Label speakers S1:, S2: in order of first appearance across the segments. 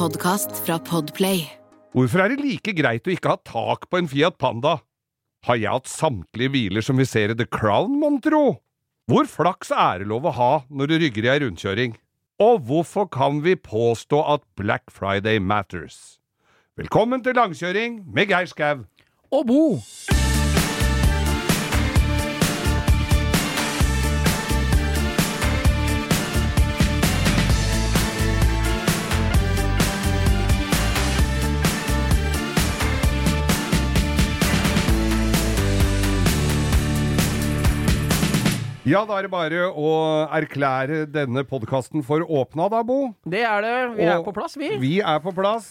S1: podkast fra Podplay.
S2: Hvorfor er det like greit å ikke ha tak på en Fiat Panda? Har jeg hatt samtlige biler som vi ser i The Crown, mon tro? Hvor flaks er det lov å ha når du rygger i ei rundkjøring? Og hvorfor kan vi påstå at Black Friday matters? Velkommen til langkjøring med Geir Skau.
S3: Og Bo.
S2: Ja, da er det bare å erklære denne podkasten for åpna, da, Bo.
S3: Det er det. Vi er på plass, vi.
S2: Vi er på plass.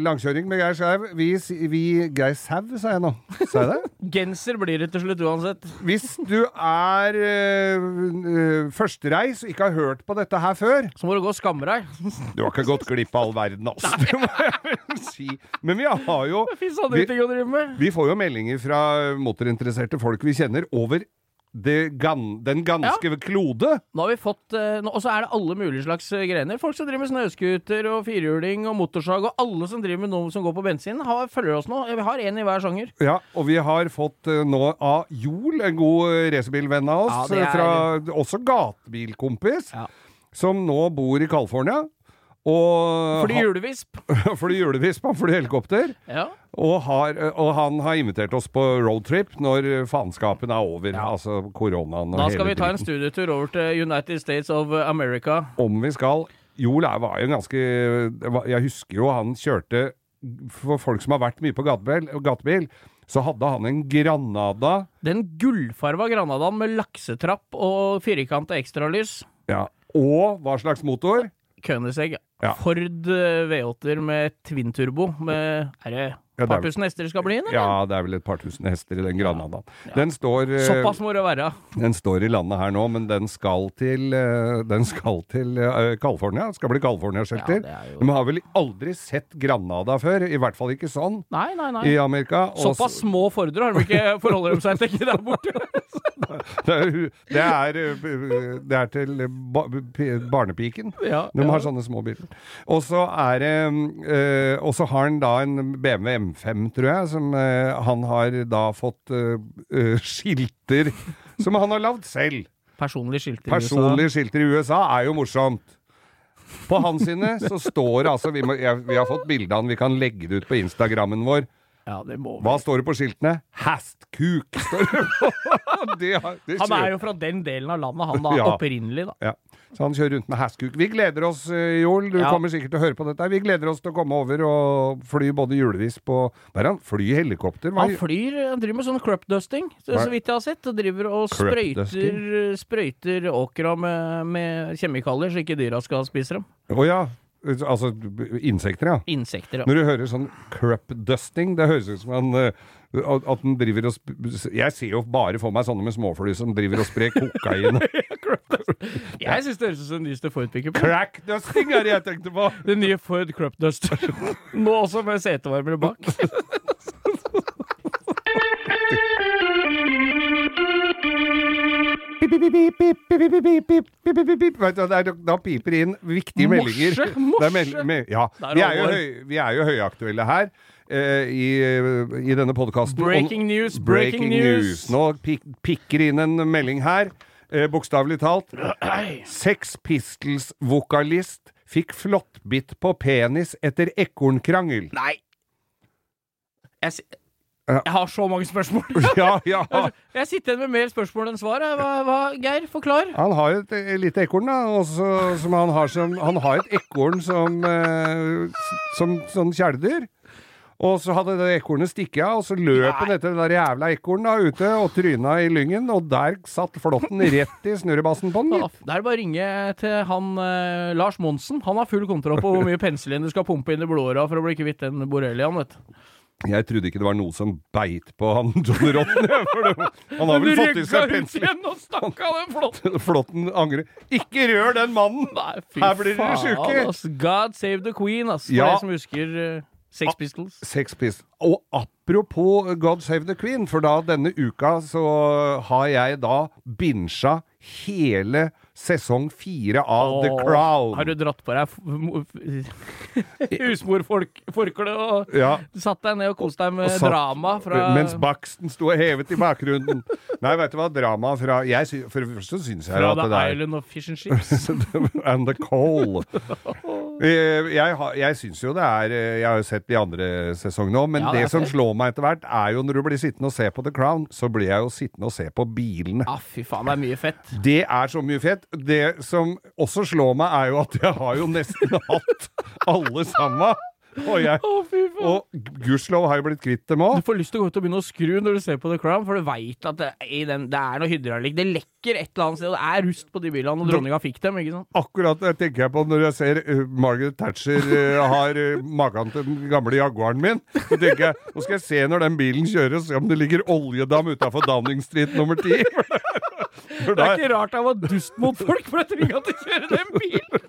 S2: Langkjøring med Geir Skau. Vi, vi Geir Sau, sa jeg nå. Sa jeg det?
S3: Genser blir det til slutt uansett.
S2: Hvis du er øh, øh, førstereis og ikke har hørt på dette her før
S3: Så må du gå og skamme deg.
S2: Du har ikke gått glipp av all verden, altså. Det må jeg vel si. Men vi har jo
S3: Det fins andre
S2: Vi-
S3: ting å drive med.
S2: Vi får jo meldinger fra motorinteresserte folk vi kjenner over gan, den ganske klode.
S3: Nå har vi fått eh, Og så er det alle mulige slags eh, grener. Folk som driver med snøscooter og firhjuling og motorsag, og alle som driver med noe som går på bensin, har, følger oss nå. Vi har én i hver sjanger.
S2: Ja, og vi har fått eh, nå av Jol, en god racerbilvenn av oss,
S3: Ja, er-
S2: fra også gatebilkompis,
S3: Ja.
S2: som nå bor i California. Og
S3: Fordi julevisp.
S2: fordi julevisp, han flyr helikopter.
S3: Ja.
S2: Og, har, og han har invitert oss på roadtrip når faenskapen er over. Altså koronaen og hele
S3: Da skal vi ta en studietur over til United States of America.
S2: Om vi skal. Joel var jo en ganske Jeg husker jo han kjørte For folk som har vært mye på gatebil, gatebil så hadde han en Granada
S3: Den gullfarva Granadaen med laksetrapp og firkanta ekstralys.
S2: ja, Og hva slags motor?
S3: Koenigsegg.
S2: Ja.
S3: Ford eh, V8-er med twin-turbo. Med Er det
S2: Ja,
S3: et par tusen hester det skal bli inn, eller?
S2: Ja, det er vel et par tusen hester i den Granadaen. Den, står, eh,
S3: Såpass må det være.
S2: den står i landet her nå, men den skal til eh, Den skal til California. Skal bli California-shelter.
S3: Ja, jo-
S2: De har vel aldri sett Granada før, i hvert fall ikke sånn,
S3: Nei, nei, nei.
S2: i Amerika.
S3: Såpass små Fordere har de ikke forholder de seg til der borte.
S2: Det er, det er, det er til barnepiken.
S3: Ja,
S2: De
S3: ja.
S2: har sånne små biler. Og så er det øh, Og så har han da en BMW M5, tror jeg, som øh, han har da fått eh, skilter som han har lagd selv.
S3: Personlig skilter i USA.
S2: Personlige skilter i USA er jo morsomt. På hans sine så står det altså Vi, må, jeg, vi har fått bilde av han, vi kan legge det ut på Instagrammen vår.
S3: Ja, det må vi.
S2: Hva står det på skiltene? Hastkuk, står det på. Det, det
S3: Han er jo fra den delen av landet, han da.
S2: Ja.
S3: Opprinnelig, da.
S2: Ja, så han kjører rundt med hastkuk. Vi gleder oss, eh, Joel. Du
S3: Ja.
S2: kommer sikkert til å høre på dette. Vi gleder oss til å komme over og fly både julevis på Hva er han? Fly i helikopter? Hva?
S3: Han flyr, han driver med sånn crop dusting, så, så vidt jeg har sett. Og driver og sprøyter, sprøyter åkra med, med kjemikalier, så ikke dyra skal spise dem.
S2: Å ja. Altså insekter, ja.
S3: Insekter, ja.
S2: Når du hører sånn crop dusting, det høres ut som han eh, at den driver og Jeg ser jo bare for meg sånne med småfly som driver og sprer kokain.
S3: Jeg syns det høres ut som den nyeste
S2: Ford-pickupen. Crackdusting er det jeg tenkte på!
S3: Den nye Ford Crupduster. Nå også med setevarmere bak.
S2: Da piper inn viktige meldinger.
S3: Morse,
S2: morse.
S3: Det er ja.
S2: Vi, er jo vi er jo høyaktuelle her eh, i, i denne podkasten.
S3: Breaking news, breaking news.
S2: Nå pikker det inn en melding her eh, bokstavelig talt. Sex Pistols-vokalist fikk flåttbitt på penis etter ekornkrangel.
S3: Nei. Jeg, si- jeg har så mange spørsmål.
S2: Ja, ja.
S3: Jeg sitter igjen med mer spørsmål enn svar. Hva, hva, Geir, forklar.
S2: Han har et eh, lite ekorn, da. Også, som han, har som, han har et ekorn som, eh, som sånn kjæledyr. Og så hadde det ekornet stikket av, og så løp han etter det der jævla ekornet ute og tryna i lyngen, og der satt flåtten rett i snurrebassen på den.
S3: Da er det bare å ringe til han eh, Lars Monsen. Han har full kontroll på hvor mye penicillin du skal pumpe inn i blodåra for å bli kvitt den borreliaen, vet du.
S2: Jeg trodde ikke det var noe som beit på han John Rotten. Han har vel fått i seg pensel.
S3: flåtten!
S2: Angrer. Ikke rør den mannen!
S3: Nei, fy
S2: Her blir dere sjuke.
S3: God save the queen, ass. For
S2: Ja.
S3: som husker eh, Sex Pistols.
S2: Sex Pistols. Og apropos God Save the Queen, for da denne uka så har jeg da binsja hele sesong fire av The Crown.
S3: Har du dratt på deg husmorforkle og
S2: Ja.
S3: satt deg ned og kost deg med
S2: satt-
S3: drama fra
S2: Mens baksten sto hevet i bakgrunnen. Nei, vet du hva, drama fra jeg, For det første syns jeg
S3: Fra
S2: at
S3: er
S2: det der
S3: Island of Fish and Chips.
S2: And the coal. Eh, Jeg, har- jeg syns jo det er eh, Jeg har jo sett de andre sesongene òg, men
S3: Ja, det
S2: det, som slår meg etter hvert, er jo når du blir sittende og se på The Crown, så blir jeg jo sittende og se på bilene.
S3: Ja, fy faen, det er mye fett.
S2: Det er så mye fett. Det som også slår meg, er jo at jeg har jo nesten hatt alle sammen. Og, jeg, og gudskjelov har jeg blitt kvitt dem
S3: Du får lyst til å gå ut og begynne å skru når du ser på The Crown, for du veit at det, i den, det er noe hydraulikk. Det lekker et eller annet sted, og det er rust på de bilene, og dronninga fikk dem, ikke sant?
S2: Akkurat det tenker jeg på når jeg ser uh, Margaret Thatcher uh, har uh, magen til den gamle Jaguaren min. Så tenker jeg, Nå skal jeg se når den bilen kjører, og se om det ligger oljedam utafor Downing Street nummer ti.
S3: Det er ikke rart jeg var dust mot folk, for jeg ikke at du kjører den bilen!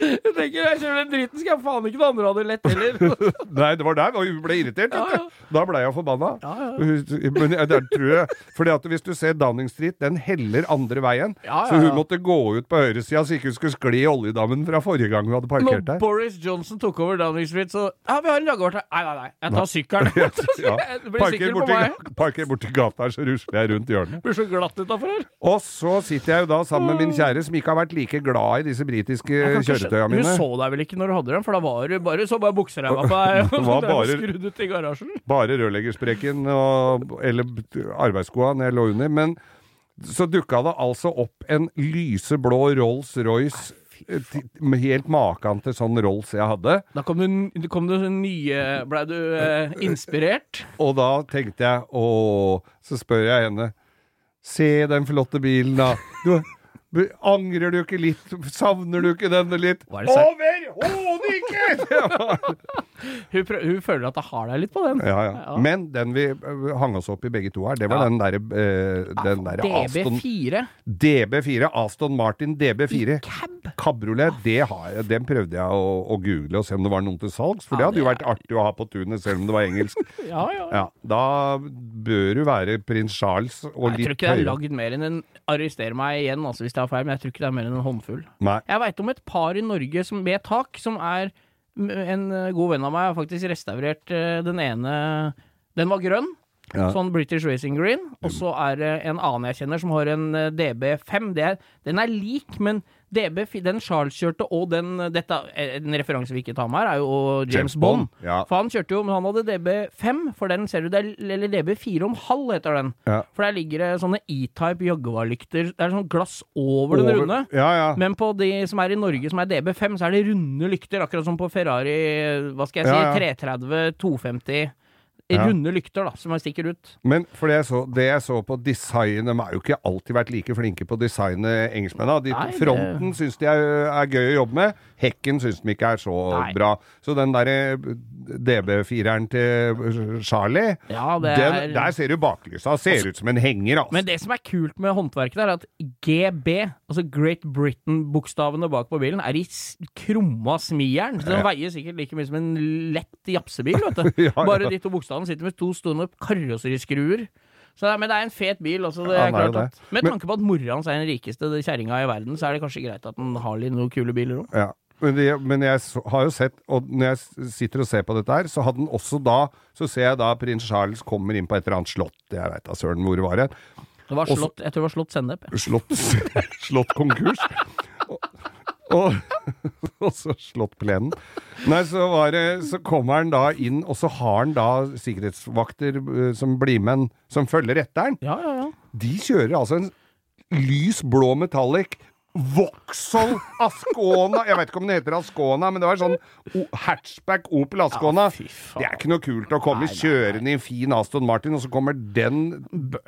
S3: Jeg tenker, jeg kjører den dritten, skal jeg faen ikke noen andre ha det lett heller.
S2: Nei, det var der hun ble irritert.
S3: Ja, ja.
S2: Da ble jeg forbanna.
S3: Ja,
S2: Men der tror jeg, fordi at hvis du ser Downing Street, den heller andre veien. Så hun måtte gå ut på høyresida så ikke hun skulle skli i oljedammen fra forrige gang hun hadde parkert
S3: Når. Boris Johnson tok over Downing Street, så Ja, vi har en Jaguar her. Nei, nei, nei. Jeg tar sykkelen.
S2: Parker borti, parker borti gata her, så rusler jeg rundt hjørnet.
S3: Blir så glatt utafor her.
S2: Og så sitter jeg jo da sammen med min kjære, som ikke har vært like glad i disse britiske
S3: Jeg
S2: kjøretøya mine.
S3: Hun så deg vel ikke når du hadde dem, for da var du bare så bare bukseræva på deg.
S2: Det var
S3: og
S2: bare-
S3: skrudd ut i garasjen.
S2: Bare rørleggersprekken og, eller arbeidsskoa når jeg lå under. Men så dukka det altså opp en lyseblå Rolls-Royce. eh, Helt maken til sånn Rolls jeg hadde.
S3: Da kom du, kom du nye Blei du eh, inspirert?
S2: Og da tenkte jeg Å Så spør jeg henne Se den flotte bilen, da. Du, angrer du ikke litt? Savner du ikke denne litt?
S3: Er?
S2: Overhodet ikke! Det
S3: Hun, prøv, hun føler at jeg har deg litt på den.
S2: ja, ja. Men den vi øh, hang oss opp i begge to her, det var
S3: Ja.
S2: den derre eh, derre
S3: DB4.
S2: DB4. Aston Martin DB4.
S3: Cab.
S2: Kabriolet, det den prøvde jeg å, å google og se om det var noen til salgs, for det hadde jo vært artig å ha på tunet selv om det var engelsk.
S3: Ja, ja.
S2: Ja, Da bør du være prins Charles og
S3: Jeg
S2: litt
S3: tror ikke det er
S2: høyere.
S3: lagd mer enn en Arrester meg igjen altså, hvis det er feil, men jeg tror ikke det er mer enn en håndfull.
S2: Nei.
S3: Jeg veit om et par i Norge som, med tak, som er En eh, god venn av meg har faktisk restaurert eh, den ene Den var grønn.
S2: Ja.
S3: Sånn British Racing Green. Og så er det en annen jeg kjenner som har en eh, DB5. Det er, den er lik, men DB, den Charles kjørte, og den Dette er en referanse vi ikke tar med her, er jo James,
S2: James
S3: Bond.
S2: Bond, ja.
S3: For han kjørte jo, men han hadde DB5, for den ser du, det er, eller DB4 om halv heter den.
S2: Ja.
S3: For der ligger det sånne E-type Jaguar-lykter. Det er sånn glass over den runde.
S2: Ja.
S3: Men på de som er i Norge, som er DB5, så er det runde lykter, akkurat som på Ferrari hva skal jeg si,
S2: Ja, ja.
S3: 330, 250.
S2: Ja.
S3: Runde lykter, da, som man stikker ut.
S2: Men for det jeg, så, det jeg så på design De har jo ikke alltid vært like flinke på å designe engelskmennene. De,
S3: Nei, det-
S2: fronten syns de er, er gøy å jobbe med. Hekken syns de ikke er så
S3: Nei.
S2: bra. Så den derre DB4-eren til Charlie,
S3: Ja, det
S2: den,
S3: er
S2: der ser du baklysa. Ser ut som en henger, altså.
S3: Men det som er kult med håndverket er at GB, altså Great Britain-bokstavene bak på bilen, er i krumma smijern. Så den
S2: Ja.
S3: veier sikkert like mye som en lett japsebil, vet du.
S2: Ja.
S3: Bare de to bokstavene sitter med to stående karosseriskruer. Så, men det er en fet bil. Altså, det er
S2: ja,
S3: klart at, med tanke på at mora hans er den rikeste kjerringa i verden, så er det kanskje greit at han har litt noen kule biler òg.
S2: Ja. Men, det, men jeg har jo sett, og når jeg sitter og ser på dette her, så hadde den også da Så ser jeg da prins Charles kommer inn på et eller annet slott, jeg veit da søren hvor det var.
S3: Det var
S2: Også-
S3: jeg tror det var Slott sennep. ja.
S2: Slott, slått konkurs. Og, og, så slått plenen. Nei, så, var det, så kommer han da inn, og så har han da sikkerhetsvakter eh, som blir med som følger etter han.
S3: Ja, ja, ja.
S2: De kjører altså en lys blå metallic Vauxhall Ascona Jeg vet ikke om den heter Ascona, men det var sånn hatchback Opel Ascona.
S3: Ja,
S2: det er ikke noe kult å komme
S3: Nei, nei,
S2: kjørende i en fin Aston Martin, og så kommer den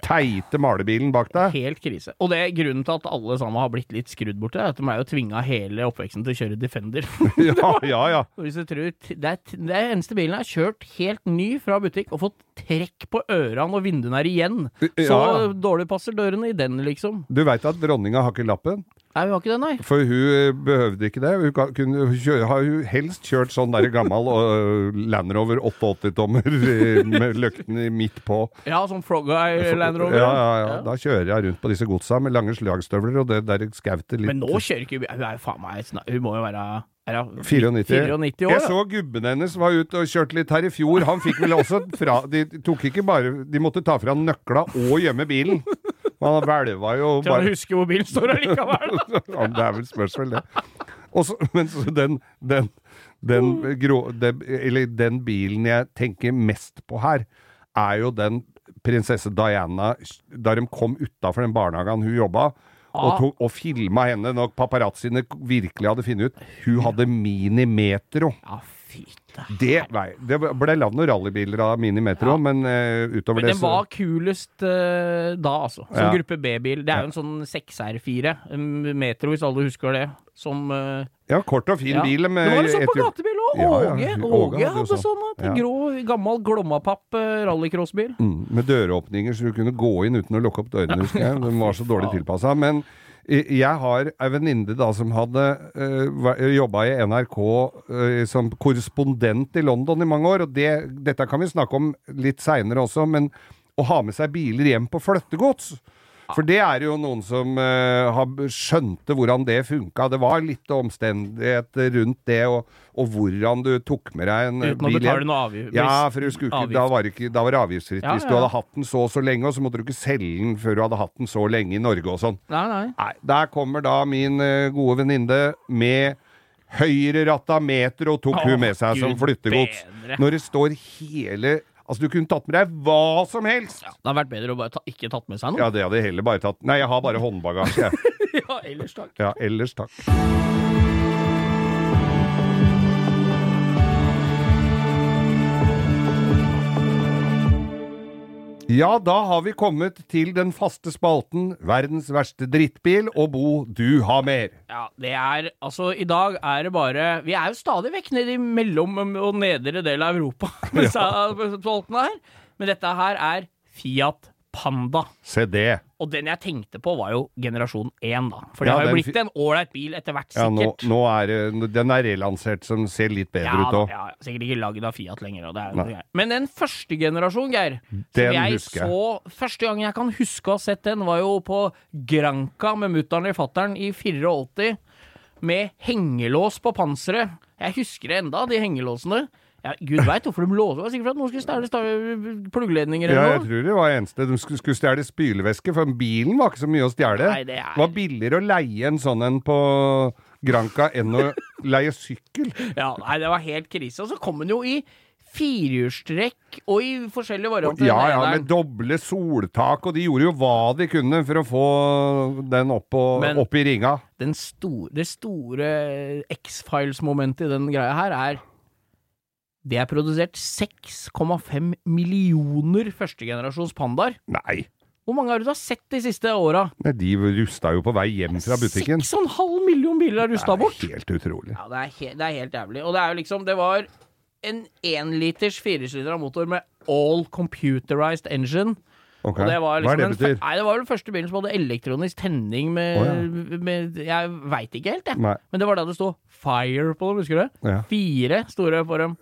S2: teite malebilen bak deg.
S3: Helt krise. Og det er grunnen til at alle sammen har blitt litt skrudd bort til, at de er jo tvinga hele oppveksten til å kjøre Defender.
S2: Ja, ja, ja.
S3: Hvis du tror, det er, det eneste bilen jeg har kjørt helt ny fra butikk og fått trekk på ørene, og vinduene er igjen.
S2: Ja,
S3: Så
S2: ja.
S3: dårlig passer dørene i den, liksom.
S2: Du veit at dronninga har ikke lappen?
S3: Nei, hun har ikke det, nei.
S2: For hun eh, behøvde ikke det. Hun kunne kjøre, har jo helst kjørt sånn der gammel uh, Land Rover 88-tommer eh, med løktene midt på.
S3: Ja, sånn Frog Eye Land Rover.
S2: Ja, ja, ja. Da kjører jeg rundt på disse godsa med lange slagstøvler og det der skautet litt
S3: Men nå kjører ikke Hun er jo faen meg Hun må jo være hun
S2: 94.
S3: 94 år.
S2: Jeg så gubben hennes var ute og kjørte litt her i fjor. Han fikk vel også fra De tok ikke bare De måtte ta fra nøkla og gjemme bilen. Han hvelva jo
S3: bare Kan
S2: bare
S3: husker hvor bilen står allikevel.
S2: ja, Det er vel spørsmål, det. Også, men så den, den, den, grå, den, eller den bilen jeg tenker mest på her, er jo den prinsesse Diana da de kom utafor den barnehagen hun jobba. Og, tok, og filma henne når paparazziene virkelig hadde funnet ut Hun hadde Mini-Metro.
S3: Ja,
S2: Det, nei, det ble lagd noen rallybiler av Mini-Metro,
S3: Ja.
S2: men uh, utover
S3: Men
S2: det
S3: den var kulest uh, da, altså. Som
S2: Ja.
S3: gruppe B-bil. Det er jo en sånn 6R4. Metro, hvis alle husker det. Som uh,
S2: Ja, kort og fin
S3: ja.
S2: bil med
S3: Det var jo sånn på gatebil òg! Åge.
S2: Åge hadde
S3: sånn.
S2: Ja.
S3: Grå, gammel glommapapp rallycrossbil.
S2: Mm, med døråpninger så du kunne gå inn uten å lukke opp dørene, husker jeg. Den var så dårlig tilpassa. Men jeg har ei venninne som hadde uh, jobba i NRK uh, som korrespondent i London i mange år, og det, dette kan vi snakke om litt seinere også, men å ha med seg biler hjem på flyttegods for det er jo noen som uh, skjønte hvordan det funka. Det var litt omstendigheter rundt det, og, og hvordan du tok med deg en bil.
S3: Uten å betale noe avgift.
S2: Ja, for du skulle ikke, da, var ikke, da var det avgiftsfritt.
S3: Ja,
S2: Hvis du hadde hatt den så og så lenge, og så måtte du ikke selge den før du hadde hatt den så lenge i Norge og sånn.
S3: Nei, nei.
S2: Nei, der kommer da min uh, gode venninne med høyreratta meter og tok
S3: oh,
S2: hun med seg som flyttegods.
S3: bedre.
S2: Når det står hele Altså, du kunne tatt med deg hva som helst!
S3: Ja, det hadde vært bedre å bare ta, ikke tatt med seg noe.
S2: Ja, det hadde jeg heller bare tatt Nei, jeg har bare håndbagasje, jeg.
S3: Ja, ellers takk.
S2: Ja, ellers takk. Ja, da har vi kommet til den faste spalten Verdens verste drittbil, og Bo, du har mer.
S3: Ja, det er Altså, i dag er det bare Vi er jo stadig vekk nede i mellom- og nedre del av Europa med disse spaltene her. Men dette her er Fiat Panda.
S2: Se det.
S3: Og den jeg tenkte på, var jo generasjon 1, da. For det
S2: Ja,
S3: har jo blitt en ålreit bil etter hvert, sikkert.
S2: Ja, nå, nå er den er relansert som ser litt bedre
S3: Ja,
S2: ut òg.
S3: ja, sikkert ikke lagd av Fiat lenger. Er. Men den første generasjon, Geir,
S2: Den
S3: jeg
S2: husker jeg.
S3: så Første gang jeg kan huske å ha sett den, var jo på Granca med mutter'n og fatter'n i 84, med hengelås på panseret. Jeg husker det enda, de hengelåsene. Ja, Gud veit hvorfor de låste Det var sikkert for at noen skulle stjele sta- pluggledninger
S2: Ja,
S3: eller
S2: jeg
S3: noe.
S2: tror det var eneste de skulle, skulle stjele spylevæske, for bilen var ikke så mye å stjele.
S3: Nei, det er-
S2: var billigere å leie en sånn en på Granca enn å leie sykkel.
S3: Ja, nei, det var helt krise. Og så kom den jo i firehjulstrekk og i forskjellige varianter.
S2: Ja, ja, med doble soltak, og de gjorde jo hva de kunne for å få den opp, og,
S3: Men-
S2: opp i ringa.
S3: den store, det store X-Files-momentet i den greia her er Det er produsert 6,5 millioner førstegenerasjons pandaer.
S2: Nei,
S3: Hvor mange har du da sett de siste åra?
S2: de rusta jo på vei hjem fra butikken.
S3: 6,5 million biler er rusta bort!
S2: Det er helt utrolig.
S3: Ja, det er, he det er helt jævlig. Og det er jo liksom Det var en énliters firesylindra motor med all computerized engine. Okay. Det var
S2: Hva
S3: liksom
S2: er det
S3: den,
S2: betyr?
S3: Nei, det var den første bilen som hadde elektronisk tenning med,
S2: Å,
S3: med Jeg veit ikke helt, jeg.
S2: Nei.
S3: Men det var da det sto 'Fire' på dem, husker du?
S2: Ja.
S3: Fire store for dem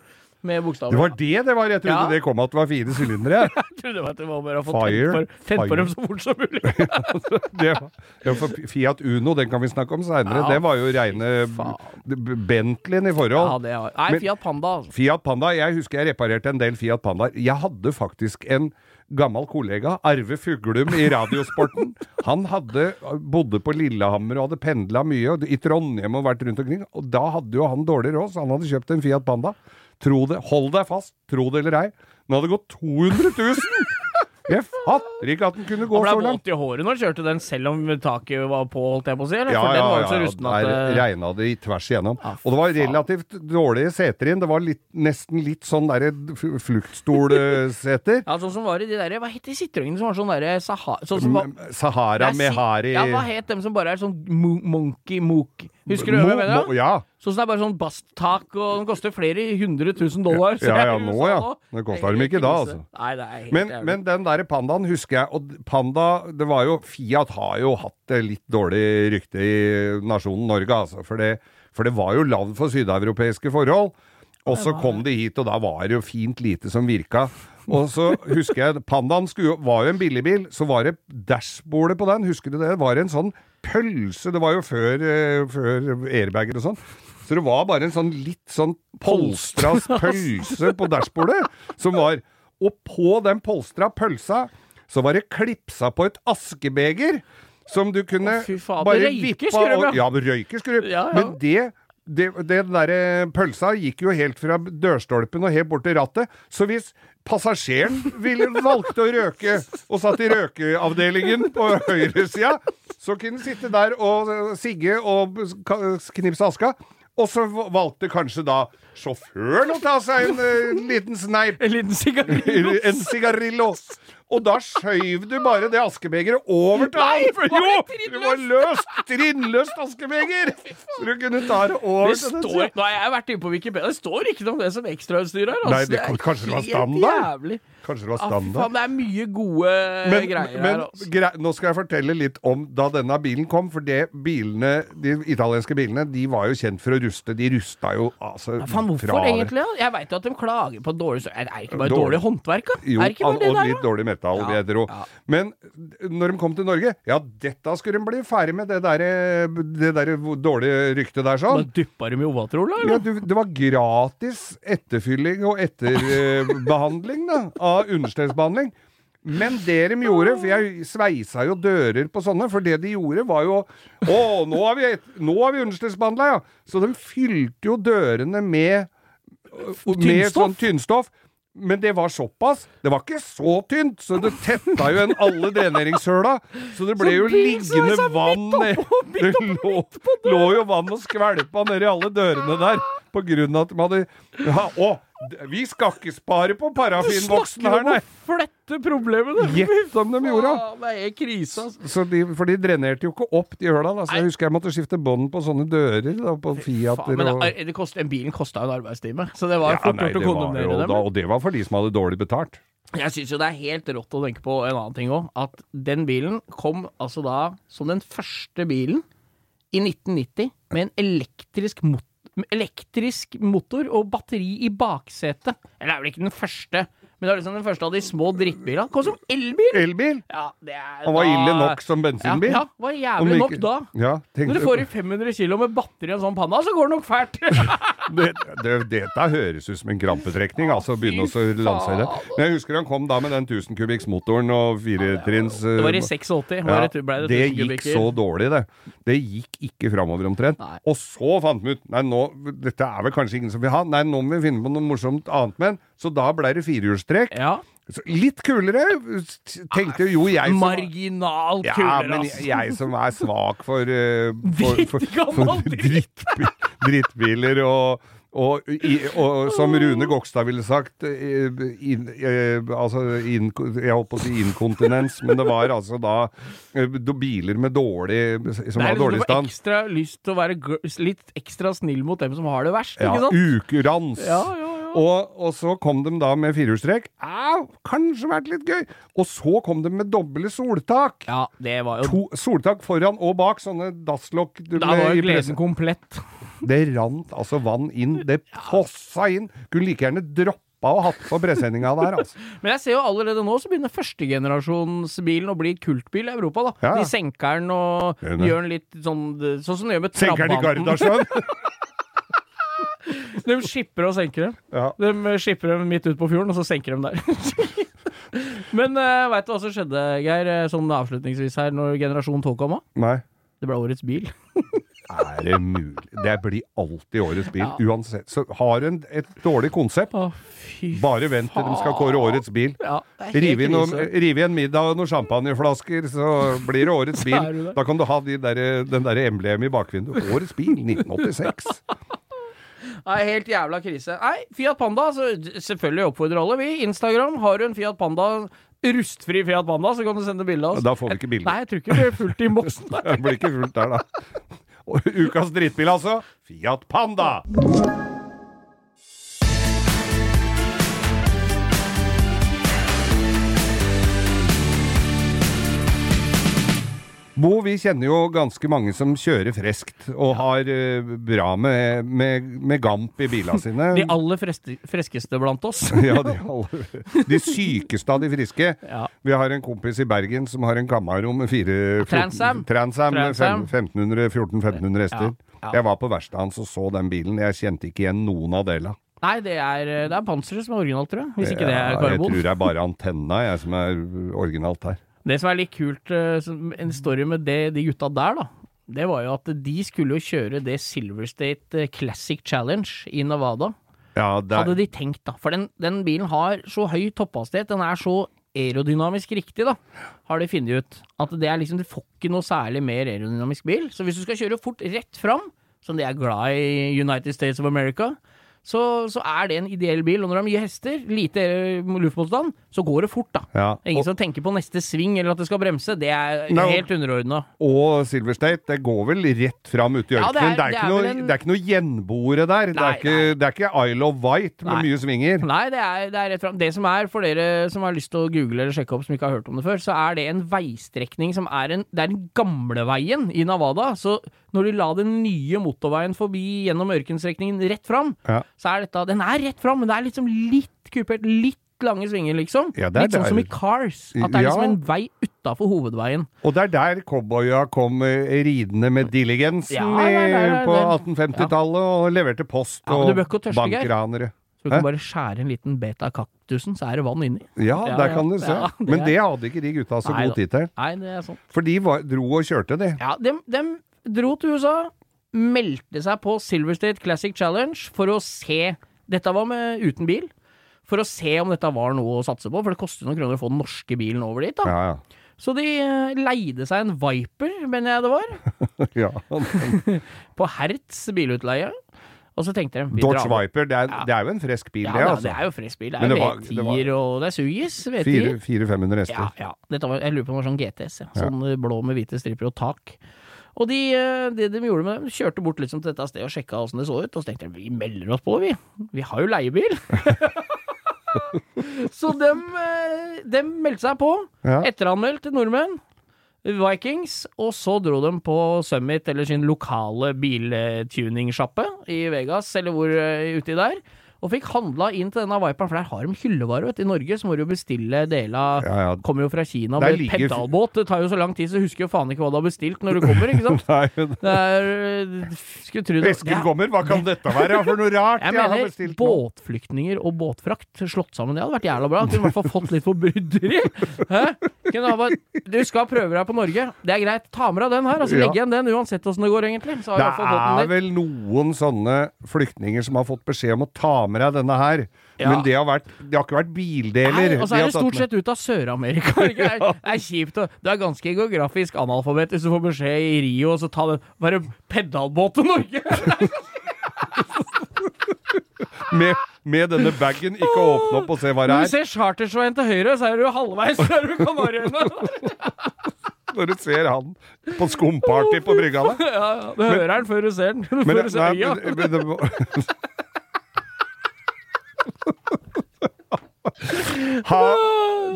S3: med bokstaver.
S2: Det var det det var! Jeg trodde
S3: Ja.
S2: det kom at det var fire sylindere.
S3: Jeg trodde at det var bare å få tent, på, dem så fort som mulig.
S2: det var, ja, Fiat Uno, den kan vi snakke om seinere.
S3: Ja,
S2: det var jo reine Bentleyen i
S3: ja,
S2: forhold.
S3: det var Nei,
S2: Men-
S3: Fiat Panda, altså.
S2: Fiat Panda, jeg husker jeg reparerte en del Fiat Pandaer. Jeg hadde faktisk en gammel kollega, Arve Fuglum i Radiosporten. Han hadde, bodde på Lillehammer og hadde pendla mye, og i Trondheim og vært rundt omkring. Og da hadde jo han dårlig råd, så han hadde kjøpt en Fiat Panda. Tro det, hold deg fast, tro det eller ei. Den hadde gått 200 000! Jeg fatter ikke at den kunne gå så langt.
S3: Han ble våt i håret når han kjørte den, selv om taket var på, holdt jeg på å si? Eller?
S2: Ja,
S3: For den
S2: ja,
S3: var jo
S2: ja,
S3: så
S2: ja.
S3: rusten at
S2: Der regna det tvers igjennom.
S3: Ja,
S2: og det var relativt dårlige seter inn. Det var litt, nesten litt sånn derre fluktstolseter.
S3: Ja, sånn som var i de der Hva het de Citroënene som var sånn derre Saha... Sånn som var,
S2: Sahara
S3: er si-
S2: Mehari
S3: Ja, hva het dem som bare er sånn mo monkey mook? Husker du hva jeg mener?
S2: Ja.
S3: Sånn som det er bare sånn basttak, og den koster flere hundre tusen dollar.
S2: Ja, ja, nå, ja. Det koster dem ikke da, altså.
S3: Nei, det er helt
S2: Men, men den der pandaen husker jeg, og panda det var jo, Fiat har jo hatt litt dårlig rykte i nasjonen Norge, altså. For det, for det var jo lagd for sydeuropeiske forhold. Og så kom de hit, og da var det jo fint lite som virka. Og så husker jeg Pandaen skulle, var jo en billigbil, så var det dashbordet på den, husker du det? Det var en sånn pølse, det var jo før, eh, før airbager og sånn. Så det var bare en sånn litt sånn polstra pølse på dashbordet, som var Og på den polstra pølsa så var det klipsa på et askebeger som du kunne
S3: Å, faen,
S2: bare vippe av-
S3: ja.
S2: Ja, røyker skrøm.
S3: Ja, ja.
S2: Men det det, det derre pølsa gikk jo helt fra dørstolpen og helt bort til rattet. Så hvis passasjeren ville, valgte å røke og satt i røkeavdelingen på høyresida, så kunne han sitte der og eh, sigge og knipse aska. Og så valgte kanskje da sjåføren å ta seg en eh, liten sneip.
S3: En liten sigarillo.
S2: En sigarillo. Og da skjøv du bare det askebegeret over til
S3: Nei,
S2: han.
S3: For,
S2: Jo! Det var løst! Trinnløst askebeger! Så du kunne ta det over
S3: Det
S2: til den
S3: nå har jeg vært inne på Wikipedia, det står ikke noe om det som ekstrautstyr her. Altså.
S2: Nei, det- kanskje det var
S3: helt
S2: standard?
S3: Jævlig.
S2: Kanskje det var
S3: Ah, faen, det er mye gode
S2: Men,
S3: greier
S2: men
S3: her. Altså.
S2: grei, nå skal jeg fortelle litt om da denne bilen kom. For det bilene, de italienske bilene de var jo kjent for å ruste. De rusta jo altså
S3: Ja, faen, hvorfor
S2: fra-
S3: egentlig? Jeg veit jo at de klager på dårlig Er det ikke bare
S2: Dårlig.
S3: dårlig håndverk, da?
S2: Jo,
S3: er det ikke bare
S2: og
S3: det der,
S2: litt
S3: da?
S2: dårlig metall,
S3: Ja,
S2: vil jeg tro.
S3: ja.
S2: Men når de kom til Norge, ja, dette skulle de bli ferdig med, det derre det der dårlige ryktet der
S3: Da
S2: sånn.
S3: dyppa de i Ovatrol, da?
S2: Ja, du, det var gratis etterfylling og etterbehandling da, av understellsbehandling. Men det de gjorde, for jeg sveisa jo dører på sånne, for det de gjorde var jo Å, nå har vi, et- nå har vi understellsbehandla, ja! Så de fylte jo dørene med med sånn tynnstoff. Men det var såpass. Det var ikke så tynt, så det tetta jo igjen alle dreneringshøla. Så det ble
S3: Så
S2: jo liggende vann Det lå jo vann og skvelpa nedi alle dørene der. På grunn av at de hadde ja, Å, vi skal ikke spare på parafinvoksen her, nei!
S3: flette problemene!
S2: Gjett om de gjorde!
S3: Det er krise, altså.
S2: Så de, for de drenerte jo ikke opp de høla. Da. Så jeg husker jeg måtte skifte bånd på sånne dører da, på Fiater.
S3: Faen, men det, det kost, en bilen kosta en arbeidstime, så det var
S2: Ja,
S3: fort gjort å kondemnere dem.
S2: da, og det var for de som hadde dårlig betalt.
S3: Jeg syns jo det er helt rått å tenke på en annen ting òg. At den bilen kom altså da som den første bilen i 1990 med en elektrisk motor. Elektrisk motor og batteri i baksetet. Eller er vel ikke den første, men det er liksom den første av de små drittbilene. Kom som elbil!
S2: Elbil!
S3: Ja, det er
S2: Han var
S3: da-
S2: ille nok som bensinbil.
S3: Ja, ja var
S2: jævlig
S3: jævlig nok da.
S2: Ja,
S3: Når du får i 500 kg med batteri i en sånn panna, så går det nok fælt.
S2: det, det, Dette høres ut som en krampetrekning, altså å begynne å lansere.
S3: det.
S2: Men jeg husker han kom da med den 1000 kubikks-motoren og firetrinns
S3: Det var i
S2: eh,
S3: 86.
S2: ja,
S3: var det, det,
S2: det gikk så dårlig, det. Det gikk ikke framover omtrent.
S3: Nei.
S2: Og så fant vi ut Nei, nå, dette er vel kanskje ingen som vil ha. Nei, nå må vi finne på noe morsomt annet med den. Så da ble det firehjulstrekk.
S3: Ja.
S2: Litt kulere, tenkte jo jeg som
S3: Marginalt
S2: ja,
S3: kulere,
S2: men
S3: jeg,
S2: jeg som er svak for, eh, for, for, for drittbil, drittbiler og, og, i, og som Rune Gokstad ville sagt in, eh, Altså in, Jeg holdt på å si inkontinens, men det var altså da eh, biler med dårlig Som
S3: Det
S2: har
S3: er liksom
S2: dårlig stand.
S3: ekstra lyst til å være litt ekstra snill mot dem som har det verst,
S2: Ja,
S3: ikke sant?
S2: ukurans.
S3: Ja, ja, ja.
S2: Og, og så kom de da med firehjulstrekk. Au, kanskje vært litt gøy. Og så kom de med doble soltak.
S3: Ja, det var jo
S2: To soltak foran og bak, sånne dasslokk du
S3: Da var jo gleden komplett.
S2: Det rant altså vann inn. Det fossa inn. Kunne like gjerne droppa og hatt på presenninga der, altså.
S3: Men jeg ser jo allerede nå så begynner førstegenerasjonsbilen å bli kultbil i Europa, da.
S2: Ja.
S3: De senker den og
S2: Gjør
S3: gjør den litt sånn Sånn som de gjør med
S2: Senker den i. Gardasjøen.
S3: De skipper og senker dem.
S2: Ja.
S3: De skipper dem midt ut på fjorden, og så senker de der. Men uh, veit du hva som skjedde, Geir, eh, sånn avslutningsvis her, når generasjon 2 kom?
S2: Nei.
S3: Det ble årets bil.
S2: Er det mulig? Det blir alltid årets bil,
S3: Ja.
S2: uansett. Så har du et dårlig konsept,
S3: Å, fy
S2: bare vent til de skal kåre årets bil.
S3: Ja,
S2: Rive i inn middag og noen champagneflasker, så blir det årets bil. Da kan du ha de der, den der emblemet i bakvinduet. Årets bil 1986.
S3: Nei, helt jævla krise. Nei, Fiat Panda, så selvfølgelig oppfordrer alle, vi. Instagram, har du en Fiat Panda, rustfri Fiat Panda, så kan du sende bilde av oss.
S2: Da får vi ikke bilde.
S3: Nei, jeg tror ikke det blir fullt i Mossen.
S2: Det blir ikke fullt der, da. Og ukas drittbil, altså. Fiat Panda. Bo, vi kjenner jo ganske mange som kjører freskt og har uh, bra med, med, med gamp i bilene sine.
S3: De aller freste, freskeste blant oss.
S2: ja, de, alle, de sykeste av de friske.
S3: Ja.
S2: Vi har en kompis i Bergen som har en Camaro med fire
S3: Transam.
S2: Transam
S3: Transam.
S2: 1400-1500 hester.
S3: Ja, ja.
S2: Jeg var på verkstedet hans og så den bilen. Jeg kjente ikke igjen noen av delene.
S3: Nei, det er, det er panseret som er originalt, tror jeg. Hvis ikke det er
S2: karbon. jeg tror det er bare antenna jeg, som er originalt her.
S3: Det som er litt kult, eh, en story med det, de gutta der, da. Det var jo at de skulle jo kjøre det Silver State eh, Classic Challenge i Nevada.
S2: Ja, det
S3: Hadde
S2: er,
S3: de tenkt, da. For den, den bilen har så høy topphastighet. Den er så aerodynamisk riktig, da, har de funnet ut. At det er liksom, du får ikke noe særlig mer aerodynamisk bil. Så hvis du skal kjøre fort rett fram, som de er glad i United States of America, så, så er det en ideell bil. Og når det er mye hester, lite eh, luftmotstand, så går det fort, da.
S2: ja.
S3: Ingen
S2: og,
S3: som tenker på neste sving eller at det skal bremse. Det er
S2: Nei,
S3: helt underordna.
S2: og Silver State, det går vel rett fram ut i
S3: Ja, det er-
S2: det, er
S3: det er
S2: noe,
S3: en-
S2: det er ikke noe gjenboere der. det, er ikke, det er ikke Isle of White med
S3: Nei.
S2: mye svinger.
S3: Nei, det er, det er rett fram. Det som er, for dere som har lyst til å google eller sjekke opp som ikke har hørt om det før, så er det en veistrekning som er en Det er den gamle veien i Nevada. Så når de la den nye motorveien forbi gjennom ørkenstrekningen rett fram,
S2: Ja.
S3: så er dette Den er rett fram, men det er liksom litt kupert. Litt lange svinger, liksom.
S2: Ja,
S3: litt sånn
S2: der.
S3: som i Cars. At det er
S2: Ja.
S3: liksom en vei utafor hovedveien.
S2: Og det er der cowboya kom eh, ridende med diligensen
S3: Ja,
S2: på 1850-tallet og leverte post og bankranere.
S3: Så du kan bare skjære en liten bet av kaktusen, så er det vann inni.
S2: Ja, der kan du se. Men det hadde ikke de gutta så
S3: Nei
S2: god tid til.
S3: Nei, det er sant.
S2: For de var, dro og kjørte, de.
S3: Ja, dem, de dro til USA, meldte seg på Silver State Classic Challenge for å se Dette var med uten bil. For å se om dette var noe å satse på, for det koster noen kroner å få den norske bilen over dit. da.
S2: Ja, ja.
S3: Så de eh, leide seg en Viper, mener jeg det var,
S2: ja.
S3: på Hertz bilutleie. Og så tenkte de
S2: Dodge. Viper, det er,
S3: Ja.
S2: det er jo en frisk bil,
S3: Ja,
S2: det,
S3: altså.
S2: altså.
S3: det er jo frisk bil. Det er jo
S2: var- det var-
S3: V10-er og det er Sugis. V10.
S2: 400-500 hester.
S3: Ja, ja. Dette var, jeg lurer på om det var sånn GTS. Ja. Sånn eh, blå med hvite striper og tak. Og de, eh, det de gjorde med dem, kjørte bort liksom til dette stedet og sjekka åssen det så ut. Og så tenkte de vi melder oss på, vi. Vi har jo leiebil. så dem, eh, dem meldte seg på.
S2: Ja.
S3: Etteranmeldt til nordmenn. Vikings, og så dro de på Summit, eller sin lokale biltuningssjappe i Vegas, eller hvor eh, uti der, og fikk handla inn til denne Viperen, for der har de hyllevare, vet du. I Norge så må du jo bestille deler
S2: Ja, ja.
S3: Kommer jo fra Kina med
S2: like...
S3: pedalbåt. Det tar jo så lang tid, så husker jo faen ikke hva du har bestilt når du kommer, ikke sant.
S2: Nei,
S3: Det er Skulle tro det
S2: Esken kommer, hva kan dette være for noe rart
S3: Jeg
S2: jeg har bestilt
S3: båtflyktninger og båtfrakt slått sammen, det hadde vært jævla bra. Kunne i hvert fall fått litt ha bare, du skal prøve deg på Norge. Det er greit. Ta med deg den her, og så
S2: Ja.
S3: legg igjen den uansett åssen det går, egentlig. Så har
S2: Det er vel noen sånne flyktninger som har fått beskjed om å ta med deg denne her.
S3: Ja.
S2: Men det har, vært, det har ikke vært bildeler.
S3: Nei, og så er det stort sett ut av Sør-Amerika. Det er, det er kjipt. å- Du er ganske geografisk analfabet hvis du får beskjed i Rio, og så ta den Bare pedalbåt til Norge!
S2: med, med denne bagen. Ikke åpne opp og se hva det er.
S3: Når du
S2: er.
S3: ser Chartersveien til høyre, så er du halvveis før du kan du Kanariøyene.
S2: Når du ser han på skumparty på brygga der.
S3: Ja, ja. Du hører han før du ser den.
S2: Men,
S3: Før du ser øya.
S2: men, men det må ha,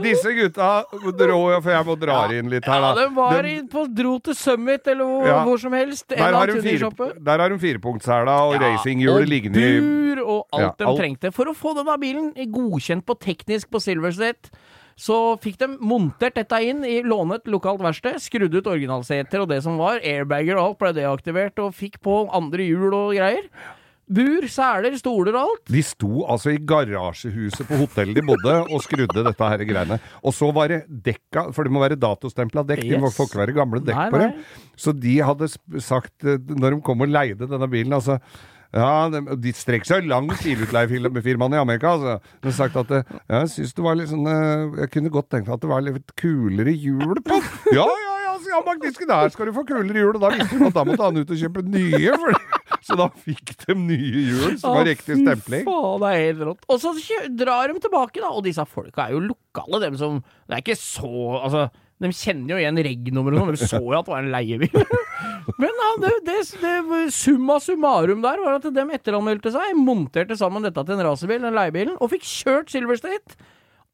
S2: Disse gutta dro For jeg må dra inn litt her,
S3: Ja, de var
S2: De-
S3: på, dro til Summit eller hvor,
S2: Ja.
S3: hvor som helst.
S2: Der, har fire, der har de firepunktshæla og
S3: Ja, racinghjul
S2: liggende i
S3: bur og alt
S2: Ja,
S3: de
S2: alt.
S3: trengte. For å få denne bilen godkjent på teknisk på Silverset, så fikk de montert dette inn i lånet lokalt verksted, skrudd ut originalseter og det som var, airbager og alt ble deaktivert, og fikk på andre hjul og greier. Bur, seler, stoler og alt.
S2: De sto altså i garasjehuset på hotellet de bodde og skrudde dette her greiene. Og så var det dekka, for det må være datostempla dekk, de
S3: Yes.
S2: får ikke være gamle dekk
S3: Nei,
S2: på det. Så de hadde sagt, eh, når de kom og leide denne bilen, altså ja, de, de strekker seg langt bilutleiefirmaene i Amerika. Altså. De har sagt at eh, ja, jeg syns det var litt sånn eh, Jeg kunne godt tenkt meg at det var litt kulere hjul på. Ja, ja, ja, ja, Magniske, der skal du få kulere hjul. Og da visste du at da måtte han ut og kjøpe nye. For, så da fikk de nye hjul som var riktig stempling.
S3: Faen, det er helt rått. Og så drar de tilbake, da. Og disse folka er jo lokale, dem som Det er ikke så Altså, De kjenner jo igjen reg-nummeret og sånn, De så jo at det var en leiebil. Men ja, det, det, det, summa summarum der var at de etteranmeldte seg, monterte sammen dette til en racerbil, den leiebilen, og fikk kjørt Silver State.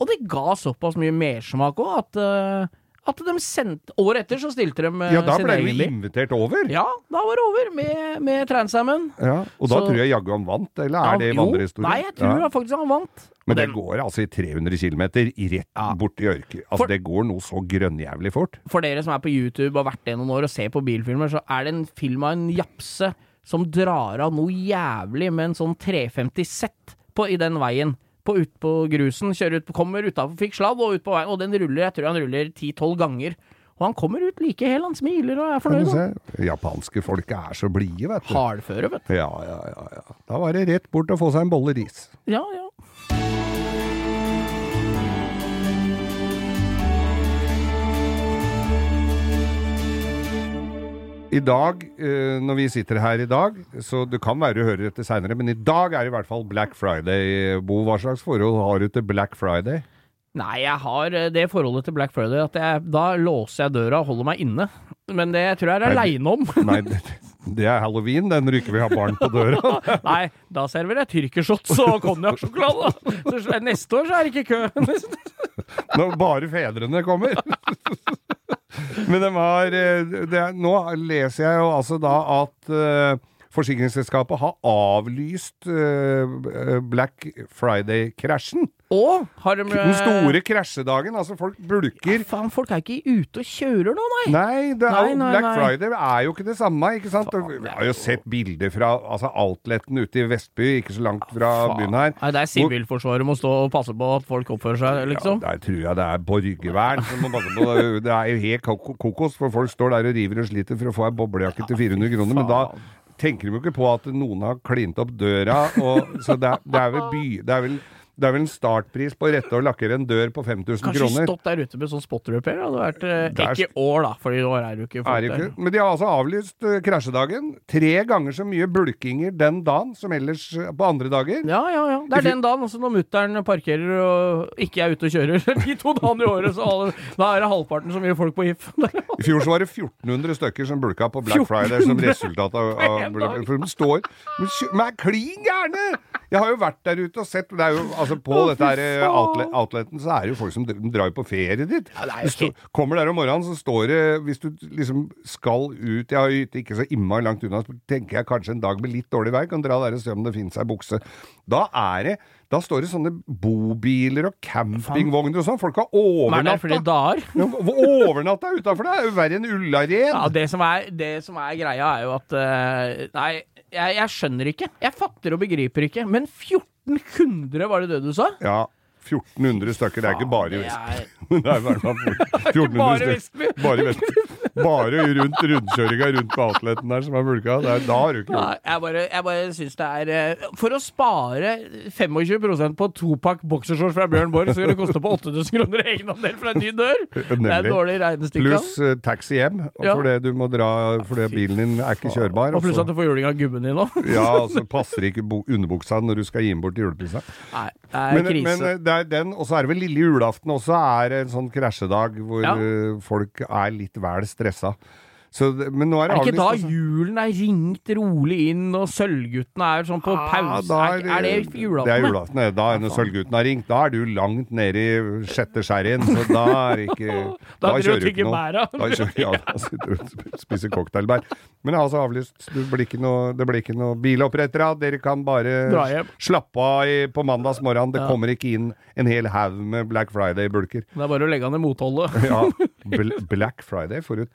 S3: Og det ga såpass mye mersmak òg at eh, at de sendte Året etter så stilte de eh,
S2: Ja, da ble
S3: de
S2: invitert over.
S3: Ja, da var det over med, med Transamen.
S2: Ja, og da
S3: Så-
S2: tror jeg jaggu han vant, eller er
S3: Ja,
S2: det vandrehistorie?
S3: Nei, jeg tror
S2: Ja.
S3: faktisk han vant.
S2: Men det går altså i 300 km rett
S3: Ja.
S2: bort i ørket. Altså,
S3: For-
S2: det går noe så grønnjævlig fort.
S3: For dere som er på YouTube og har vært det noen år og ser på bilfilmer, så er det en film av en japse som drar av noe jævlig med en sånn 350 Z på, i den veien. På, ut på grusen, ut, kommer utafor, fikk sladd og ut på veien, og den ruller, jeg tror han ruller 10-12 ganger. Og han kommer ut like hel, han smiler og er fornøyd.
S2: se? Japanske folk er så blide, vet du.
S3: Hardføre, vet du.
S2: Ja, ja, ja, ja. Da var det rett bort og få seg en bolle ris.
S3: Ja, ja.
S2: I dag, eh, når vi sitter her i dag, så det kan være du hører dette seinere, men i dag er det i hvert fall Black Friday. Bo, hva slags forhold har du til Black Friday?
S3: Nei, jeg har eh, det forholdet til Black Friday at jeg, da låser jeg døra og holder meg inne. Men det tror jeg er aleine om.
S2: Nei, det, det er halloween, den ryker vi har ha barn på døra.
S3: Nei, da serverer jeg tyrkershots og konjakksjokolade. Neste år så er det ikke kø.
S2: Når bare fedrene kommer. Men de har eh, det Nå leser jeg jo altså da at eh, forsikringsselskapet har avlyst uh, Black Friday-krasjen.
S3: Og har de
S2: Den store krasjedagen. Altså, folk bulker.
S3: Ja, faen, folk er ikke ute og kjører nå, nei.
S2: Nei, jo-
S3: Nei, nei,
S2: Black
S3: nei.
S2: Friday er jo ikke det samme, ikke sant?
S3: Faen,
S2: Vi har jo
S3: jo-
S2: sett bilder fra altså, outleten ute i Vestby, ikke så langt fra
S3: Faen.
S2: byen her.
S3: Nei, det er Sivilforsvaret må stå og passe på at folk oppfører seg, liksom.
S2: Ja, der tror jeg det er borgervern som må passe på. Det er jo helt kokos, for folk står der og river og sliter for å få ei boblejakke til 400 kroner. Men da tenker de jo ikke på at noen har klint opp døra. Og, så det det er vel by... Det er vel, det er vel en startpris på å rette og lakkere en dør på 5000
S3: Kanskje
S2: kroner.
S3: stått der ute med sånn spotter-repair. Det hadde vært eh, Ikke år, da, for i år er det jo ikke folk der.
S2: Men de har altså avlyst uh, krasjedagen. Tre ganger så mye bulkinger den dagen som ellers uh, på andre dager.
S3: Ja, ja, ja. Det er den dagen også når mutter'n parkerer og ikke er ute og kjører. De to dagene i året, så alle, da er det halvparten så mye folk på HIF.
S2: I fjor så var det 1400 stykker som bulka på Black Friday som resultat av, av. For de står Men de er klin gærne! Jeg har jo vært der ute og sett det er jo, altså På
S3: oh,
S2: dette her eh, outlet, outleten så er det jo folk som drar på ferie dit.
S3: Ja,
S2: Du kommer der om morgenen, så står det Hvis du liksom skal ut Jeg har hytte ikke så innmari langt unna, så tenker jeg kanskje en dag med litt dårlig vær kan dra der og se om det finnes ei bukse. Da er det Da står det sånne bobiler og campingvogner og sånn. Folk har
S3: Men er det
S2: overnatta.
S3: dager?
S2: Overnatta utafor, det er jo verre enn Ullared.
S3: Ja, det som er, det som er greia, er jo at eh, Nei, jeg, jeg skjønner ikke. Jeg fatter og begriper ikke. Men 1400, var det det du sa?
S2: Ja, 1400 stykker. Det er ikke bare i Vestby. Det er i hvert fall 1400
S3: bare
S2: stykker. Bare i Vestby. Bare rundt rundkjøringa rundt på outleten der som er bulka. Da har du ikke gjort
S3: jeg bare, jeg bare syns det er eh, For å spare 25% på topakk boksershorts fra Bjørn Borg, så vil det koste på 8000 kroner egenandel fra en ny dør! Det er dårlig regnestykke.
S2: Pluss eh, taxi hjem,
S3: Ja.
S2: fordi du må dra fordi bilen din er ikke kjørbar.
S3: Og pluss at du får juling av gubben din òg.
S2: ja, altså så passer ikke underbuksa når du skal gi den bort til julepissa.
S3: Nei, det er
S2: Men,
S3: krise.
S2: men eh, det er den, og så er det vel lille julaften også, er en sånn krasjedag hvor
S3: Ja.
S2: eh, folk er litt vel stressa stressa. Så, men nå er
S3: er
S2: det
S3: det ikke
S2: avlyst, da
S3: julen er ringt rolig inn, og Sølvguttene er sånn på
S2: ah,
S3: pause? er, er det julaften?
S2: Det er
S3: det?
S2: julaften. det. Da, når Sølvguttene har ringt, da er du langt nede i sjette sherryen, så da er det ikke
S3: Da da
S2: kjører du
S3: ikke
S2: noe.
S3: bæra.
S2: Da kjører, ja, da sitter du og spiser cocktailbær. Men det har altså avlyst. Det blir ikke noe, det blir ikke noe bilopprettere. Dere kan bare slappe av på mandags morgen. Det
S3: Ja.
S2: kommer ikke inn en hel haug med Black Friday-bulker.
S3: Det er bare å legge an i motholdet.
S2: Ja, Bl Black Friday, forut.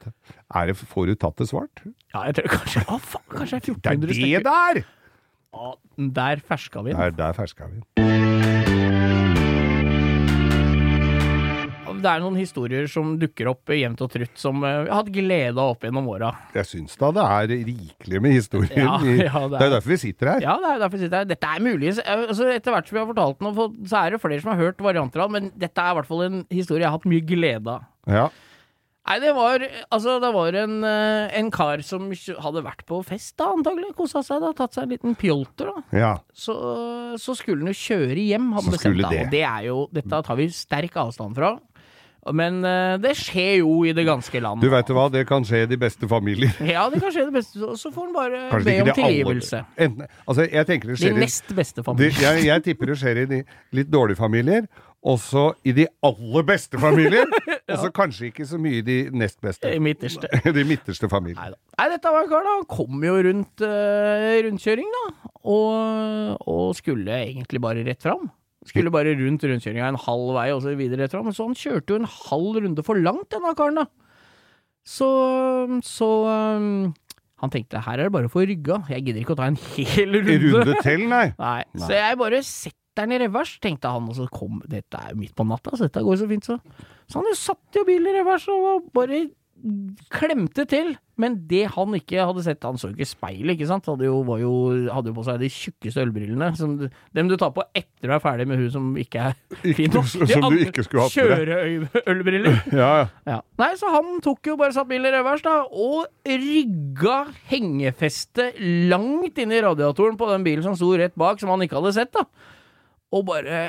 S2: er det, får du tatt det svart?
S3: Ja, jeg tror kanskje Å, faen, kanskje det er
S2: Det er det der!
S3: Ja, der ferska vi den.
S2: Der, der ferska vi.
S3: Det er noen historier som dukker opp jevnt og trutt, som vi jeg har hatt glede av opp gjennom åra.
S2: Jeg syns da det er rikelig med historier.
S3: Ja, ja, det
S2: det
S3: er-
S2: er derfor vi sitter her.
S3: Ja, det er derfor vi sitter her. Dette er muligens altså, Etter hvert som vi har fortalt den, så er det flere som har hørt varianter av den, men dette er i hvert fall en historie jeg har hatt mye glede av.
S2: Ja.
S3: Nei, det var Altså, det var en, eh, en kar som hadde vært på fest, da, antagelig. Kosa seg, da. Tatt seg en liten pjolter, da.
S2: ja.
S3: Så, så skulle han jo kjøre hjem, hadde bestemt da.
S2: det.
S3: Og det er jo Dette tar vi sterk avstand fra. Men eh, det skjer jo i det ganske land.
S2: Du veit hva, det kan skje i de beste familier.
S3: Ja, det kan skje i de beste. og Så får han bare
S2: Kanskje
S3: be om tilgivelse.
S2: Enten, altså, jeg tenker det
S3: De
S2: skjer De
S3: nest beste
S2: de, jeg, jeg tipper det skjer i de litt dårlige familier, også i de aller beste familier, og så kanskje ikke så mye i de nest beste.
S3: I midterste.
S2: De midterste familier.
S3: Neida. Nei, dette var kar, da. Han kom jo rundt uh, rundkjøring, da. Og, og skulle egentlig bare rett fram. Skulle bare rundt rundkjøringa en halv vei og så videre rett fram. Så han kjørte jo en halv runde for langt, denne karen, da. Så, så um, han tenkte her er det bare å få rygga. Jeg gidder ikke å ta en hel runde.
S2: Runde til, nei.
S3: Nei,
S2: Nei.
S3: så jeg bare setter den i revers, tenkte han, og så kom Dette er jo midt på natta, så dette går så fint, så. Så han jo satt jo bilen i revers og bare klemte til. Men det han ikke hadde sett, han så jo ikke speilet, ikke sant. Hadde jo, var jo, hadde jo på seg de tjukkeste ølbrillene. Som, dem du tar på etter du er ferdig med hun som ikke er fin
S2: Ikke,
S3: nok.
S2: som du ikke skulle hatt.
S3: Kjøreølbriller.
S2: Ja, ja.
S3: Ja. Nei, så han tok jo bare satt bilen i revers, da, og rygga hengefestet langt inn i radiatoren på den bilen som sto rett bak, som han ikke hadde sett, da. Og bare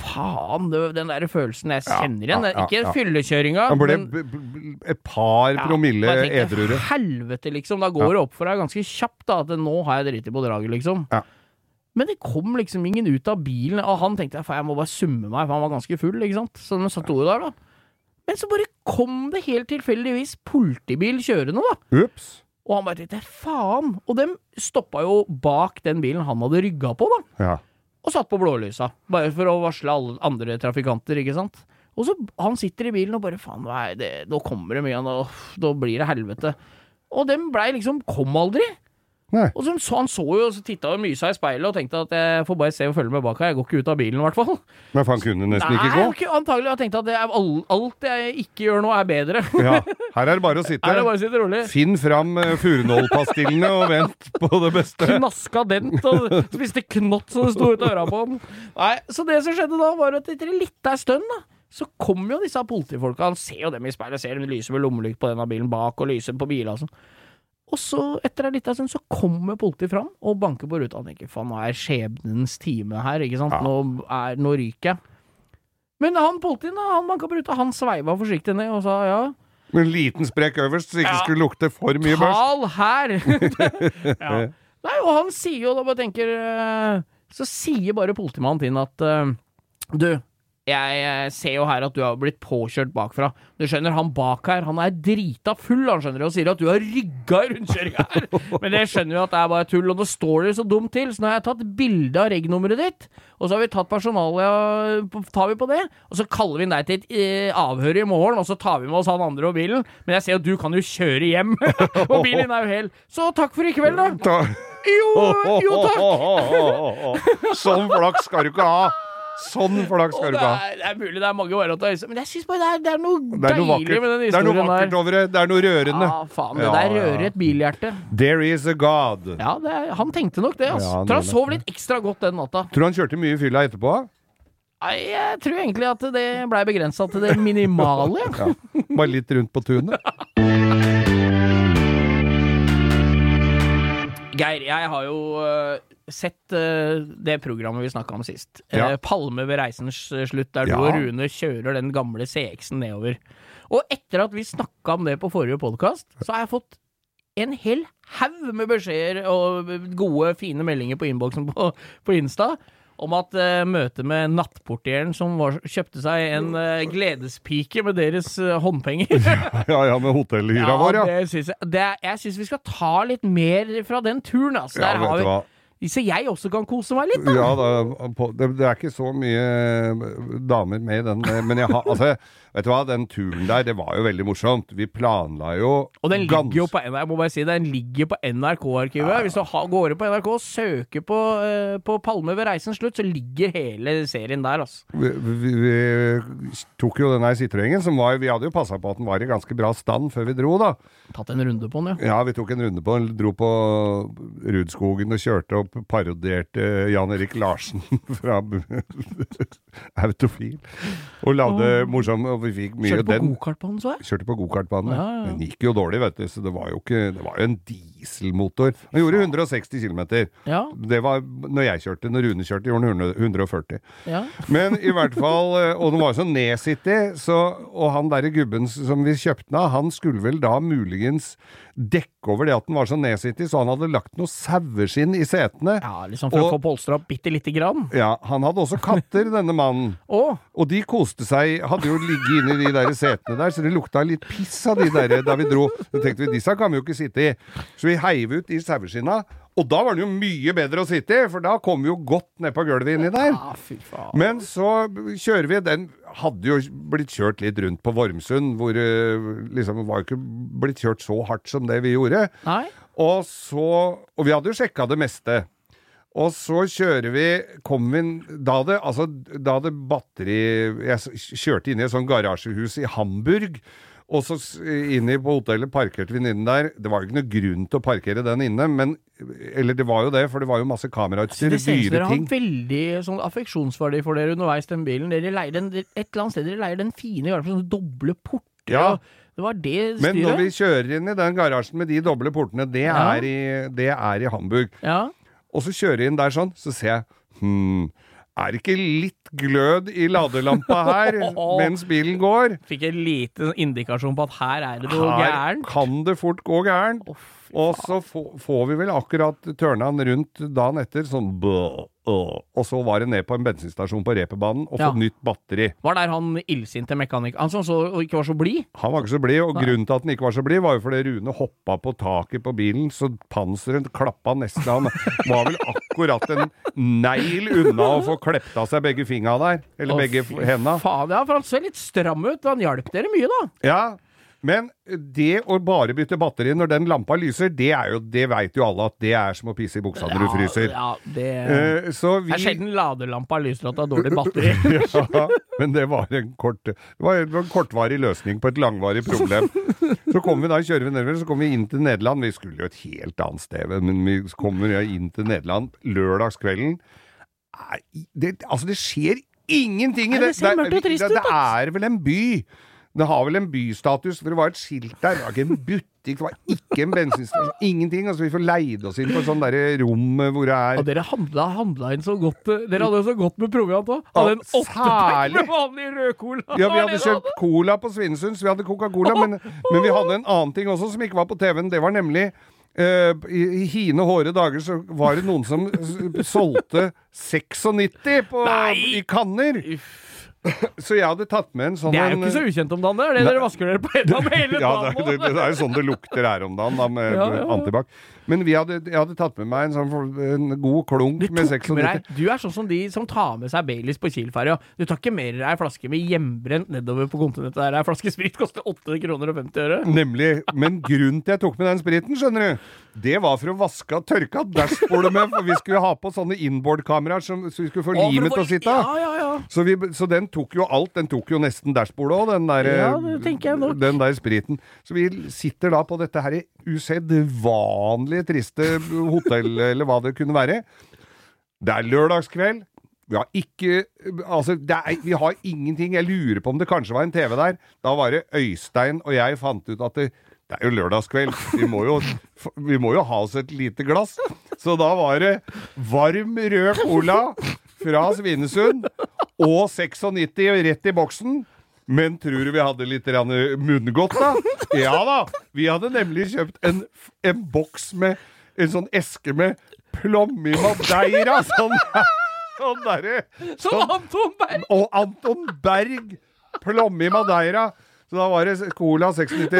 S3: Faen, den der følelsen jeg kjenner igjen.
S2: ja, ja,
S3: ikke
S2: ja.
S3: fyllekjøringa.
S2: Han ble
S3: men-
S2: et par
S3: ja,
S2: promille
S3: tenker,
S2: edruere.
S3: Helvete, liksom. Da går det opp for deg ganske kjapt da, at nå har jeg driti på draget, liksom.
S2: Ja.
S3: Men det kom liksom ingen ut av bilen, og han tenkte faen, jeg må bare summe meg, for han var ganske full, ikke sant. Så de satt ordet der, da. Men så bare kom det helt tilfeldigvis politibil kjørende, da.
S2: Ups.
S3: Og han bare tenkte faen. Og dem stoppa jo bak den bilen han hadde rygga på, da.
S2: Ja.
S3: Og satt på blålysa. Bare for å varsle alle andre trafikanter, ikke sant. Og så han sitter i bilen og bare faen, nå, er det, nå kommer det mye, nå, da blir det helvete. Og dem blei liksom Kom aldri.
S2: Nei.
S3: Og så, så han så jo, så titta og mysa i speilet og tenkte at jeg får bare se og følge med bak her, jeg går ikke ut av bilen i hvert fall.
S2: Men for han kunne nesten ikke
S3: Nei,
S2: gå.
S3: Nei, antagelig. Jeg tenkte at det er, alt jeg ikke gjør nå, er bedre.
S2: Ja. Her er det bare å sitte.
S3: Er bare å sitte rolig.
S2: Finn fram uh, furunålpastillene og vent på det beste.
S3: knaska dent og spiste knott så det sto ut av øra på han. Nei, Så det som skjedde da, var at etter en liten stund, da, så kom jo disse politifolka. Han ser jo dem i speilet, ser dem lyse med lommelykt på denne bilen bak, og lyser på bilene og sånn. Og så, etter en liten stund, så kommer politiet fram og banker på ruta. Han tenker faen, nå er skjebnens time her, ikke sant.
S2: Ja.
S3: Nå, er, nå ryker jeg. Men han politien, da, han banka på ruta, han sveiva forsiktig ned og sa ja.
S2: Med en liten sprekk øverst, så ikke
S3: Ja.
S2: skulle lukte for mye børst.
S3: Tal her! ja. Nei, og han sier jo da bare tenker eh, Så sier bare politimannen til at eh, Du, jeg eh, ser jo her at du har blitt påkjørt bakfra. Du skjønner, han bak her, han er drita full, han skjønner, og sier at du har rygga i rundkjøringa her. Men jeg skjønner jo at det er bare tull, og nå står det så dumt til, så nå har jeg tatt bilde av reg-nummeret ditt, og så har vi tatt personalet, tar vi på det, og så kaller vi deg til et eh, avhør i morgen, og så tar vi med oss han andre og bilen. Men jeg ser at du kan jo kjøre hjem, og bilen din er jo hel. Så takk for i kveld, da. Jo, jo takk.
S2: Sånn flaks skal du ikke ha! Sånn flaks skal du ikke ha.
S3: det er mulig det er mange varianter, men jeg syns bare det er, det er noe
S2: Det er noe
S3: deilig med den
S2: det er noe vakkert over det. Det er noe rørende.
S3: Ja, faen, det der rører et bilhjerte.
S2: There is a God.
S3: Ja, det er, han tenkte nok det, altså. Tror han sov litt ekstra godt den natta.
S2: Tror han kjørte mye i fylla etterpå?
S3: Nei, jeg tror egentlig at det blei begrensa til det minimale.
S2: Ja. Bare litt rundt på tunet?
S3: Geir, jeg har jo øh, sett uh, det programmet vi snakka om sist.
S2: Ja.
S3: Uh, Palme ved reisens øh, slutt, der
S2: Ja.
S3: du og Rune kjører den gamle CX-en nedover. Og etter at vi snakka om det på forrige podkast, så har jeg fått en hel haug med beskjeder og gode, fine meldinger på innboksen på, på Insta om at uh, møtet med nattportieren som var, kjøpte seg en uh, gledespike med deres uh, håndpenger
S2: Ja ja, med hotellhyra vår, ja.
S3: det synes jeg, det, jeg syns vi skal ta litt mer fra den turen. Altså.
S2: Ja,
S3: Der
S2: vet
S3: har vi. Så jeg også kan kose meg litt, da.
S2: Ja, da, på, det, det er ikke så mye damer med i den, men jeg har altså Vet du hva, den turen der, det var jo veldig morsomt. Vi planla jo
S3: Og den ligger jo på, jeg må bare si, den ligger på NRK-arkivet. Hvis du ha, går inn på NRK og søker på, uh, på Palme ved reisens slutt, så ligger hele serien der, altså.
S2: vi, vi, vi tok jo den her Citroengen, som var Vi hadde jo passa på at den var i ganske bra stand før vi dro, da.
S3: Tatt en runde på den, ja.
S2: Ja, vi tok en runde på den, dro på Rudskogen og kjørte opp, parodierte Jan Erik Larsen fra Autofil. Og lagde morsom Og vi fikk mye
S3: Kjørte på
S2: den.
S3: gokart på den, så jeg.
S2: Kjørte på gokartbane.
S3: Ja, ja.
S2: Den gikk jo dårlig, vet du, så det var jo ikke Det var jo en dieselmotor. Han gjorde 160 km.
S3: Ja,
S2: Det var når jeg kjørte. Når Rune kjørte, gjorde han 140.
S3: ja.
S2: Men i hvert fall eh, Og den var jo så nedsittig, så Og han derre gubben som vi kjøpte den av, han skulle vel da muligens dekke over det at den var så nedsittig, så han hadde lagt noe saueskinn i setene.
S3: ja liksom for
S2: Og-
S3: å få polstra opp bitte lite grann.
S2: Ja, han hadde også katter, denne mannen.
S3: oh.
S2: Og de koste seg, hadde jo ligget inni de der setene der, så det lukta litt piss av de der da vi dro. Så tenkte vi, disse kan vi jo ikke sitte i. Så vi heiv ut de saueskinna, og da var det jo mye bedre å sitte i, for da kom vi jo godt ned på gulvet inni der.
S3: faen.
S2: Men så kjører vi, den hadde jo blitt kjørt litt rundt på Vormsund, hvor eh, liksom var jo ikke blitt kjørt så hardt som det vi gjorde.
S3: Nei?
S2: Og så Og vi hadde jo sjekka det meste. Og så kjører vi Kom vi Da det, altså Da det batteri Jeg kjørte inn i et sånt garasjehus i Hamburg. Og så inne på hotellet parkerte den der. Det var jo ikke noe grunn til å parkere den inne, men Eller det var jo det, for det var jo masse kamerautstyr, dyre
S3: dere har
S2: ting.
S3: veldig sånn affeksjonsverdi for dere underveis, den bilen. Dere leier den, et eller annet sted dere leier den fine garasjen med sånne doble porter.
S2: Ja.
S3: Det var det
S2: Men når vi kjører inn i den garasjen med de doble portene, det,
S3: Ja.
S2: er, i, det er i Hamburg.
S3: Ja.
S2: Og så kjører jeg inn der sånn, så ser jeg Hm, er det ikke litt glød i ladelampa her mens bilen går?
S3: Fikk en liten indikasjon på at her er det noe
S2: Her kan det fort gå gærent.
S3: Fy
S2: Og så få- får vi vel akkurat tørna han rundt dagen etter, sånn bø, øh. Og så var det ned på en bensinstasjon på reperbanen og
S3: Ja.
S2: fått nytt batteri.
S3: Var der han illsinte mekanikeren Han som ikke var så blid?
S2: Han var ikke så blid, og
S3: Nei.
S2: grunnen til at han ikke var så blid, var jo fordi Rune hoppa på taket på bilen, så panseret klappa nesten. Han var vel akkurat en negl unna å få klept av seg begge fingra der. Eller
S3: Å,
S2: begge henda.
S3: Faen, ja, for han ser litt stram ut. Han hjalp dere mye, da.
S2: Ja, men det å bare bytte batteri når den lampa lyser, det er jo, det veit jo alle at det er som å pisse i buksa når du fryser.
S3: Ja, det
S2: uh, så vi
S3: Det er sjelden ladelampa lyser at det er dårlig batteri.
S2: ja, men det var en kort Det var en kortvarig løsning på et langvarig problem. Så kommer vi da, kjører vi nedover, så kommer vi inn til Nederland. Vi skulle jo et helt annet sted, men vi kommer inn til Nederland lørdagskvelden. Nei, det, altså, det skjer ingenting i det.
S3: det
S2: det, det er vel en by. Det har vel en bystatus, for det var et skilt der. Det var ikke en butikk, det var ikke en bensinstasjon. Ingenting. Altså, vi får leid oss inn på et sånt derre rom hvor det er
S3: Og dere handla, handla inn så godt eh, Dere hadde jo så godt med proviant òg. Hadde en
S2: åttepakke
S3: med vanlig rødcola.
S2: Ja, vi hadde kjøpt cola på Svinesund, så vi hadde Coca-Cola. Men, men vi hadde en annen ting også som ikke var på TV-en. Det var nemlig uh, i, I hine hårde dager så var det noen som solgte 96 på, i kanner.
S3: Uff.
S2: Så jeg hadde tatt med en sånn
S3: Det er jo ikke så ukjent om dagen, det er det dere vasker dere på hendene med hele
S2: ja, det, det, det er jo sånn det lukter her om dagen, da, med
S3: Ja, ja, ja.
S2: antibac. Men vi hadde, jeg hadde tatt med meg en sånn en god klunk
S3: Du
S2: med
S3: tok
S2: 96.
S3: Du er sånn som de som tar med seg Baileys på Kiel-ferja. Du tar ikke mer ei flaske med hjemmebrent nedover på kontinentet der ei flaske sprit koster 8 kroner og 50 øre.
S2: Nemlig. Men grunnen til jeg tok med den spriten, skjønner du, det var for å vaske og tørke av dashbordet med, for vi skulle ha på sånne inboard-kameraer som- så vi skulle få limet til å sitte av.
S3: Ja, ja, ja.
S2: Så, så den tok jo alt. Den tok jo nesten dashbordet òg, den
S3: nok.
S2: den der spriten. Så vi sitter da på dette her usedvanlig triste hotell, eller hva det kunne være. Det er lørdagskveld. Vi har ikke Altså, er, vi har ingenting. Jeg lurer på om det kanskje var en TV der. Da var det Øystein og jeg fant ut at det, det er jo lørdagskveld. Vi må jo, vi må jo ha oss et lite glass. Så da var det varm rød cola fra Svinesund og 96 rett i boksen. Men tror du vi hadde litt munngodt, da? Ja da! Vi hadde nemlig kjøpt en, en boks med en sånn eske med plomme i madeira. Sånn, sånn derre
S3: Som Anton Berg!
S2: Og Anton Berg! Plomme i madeira. Så da var det Cola 96.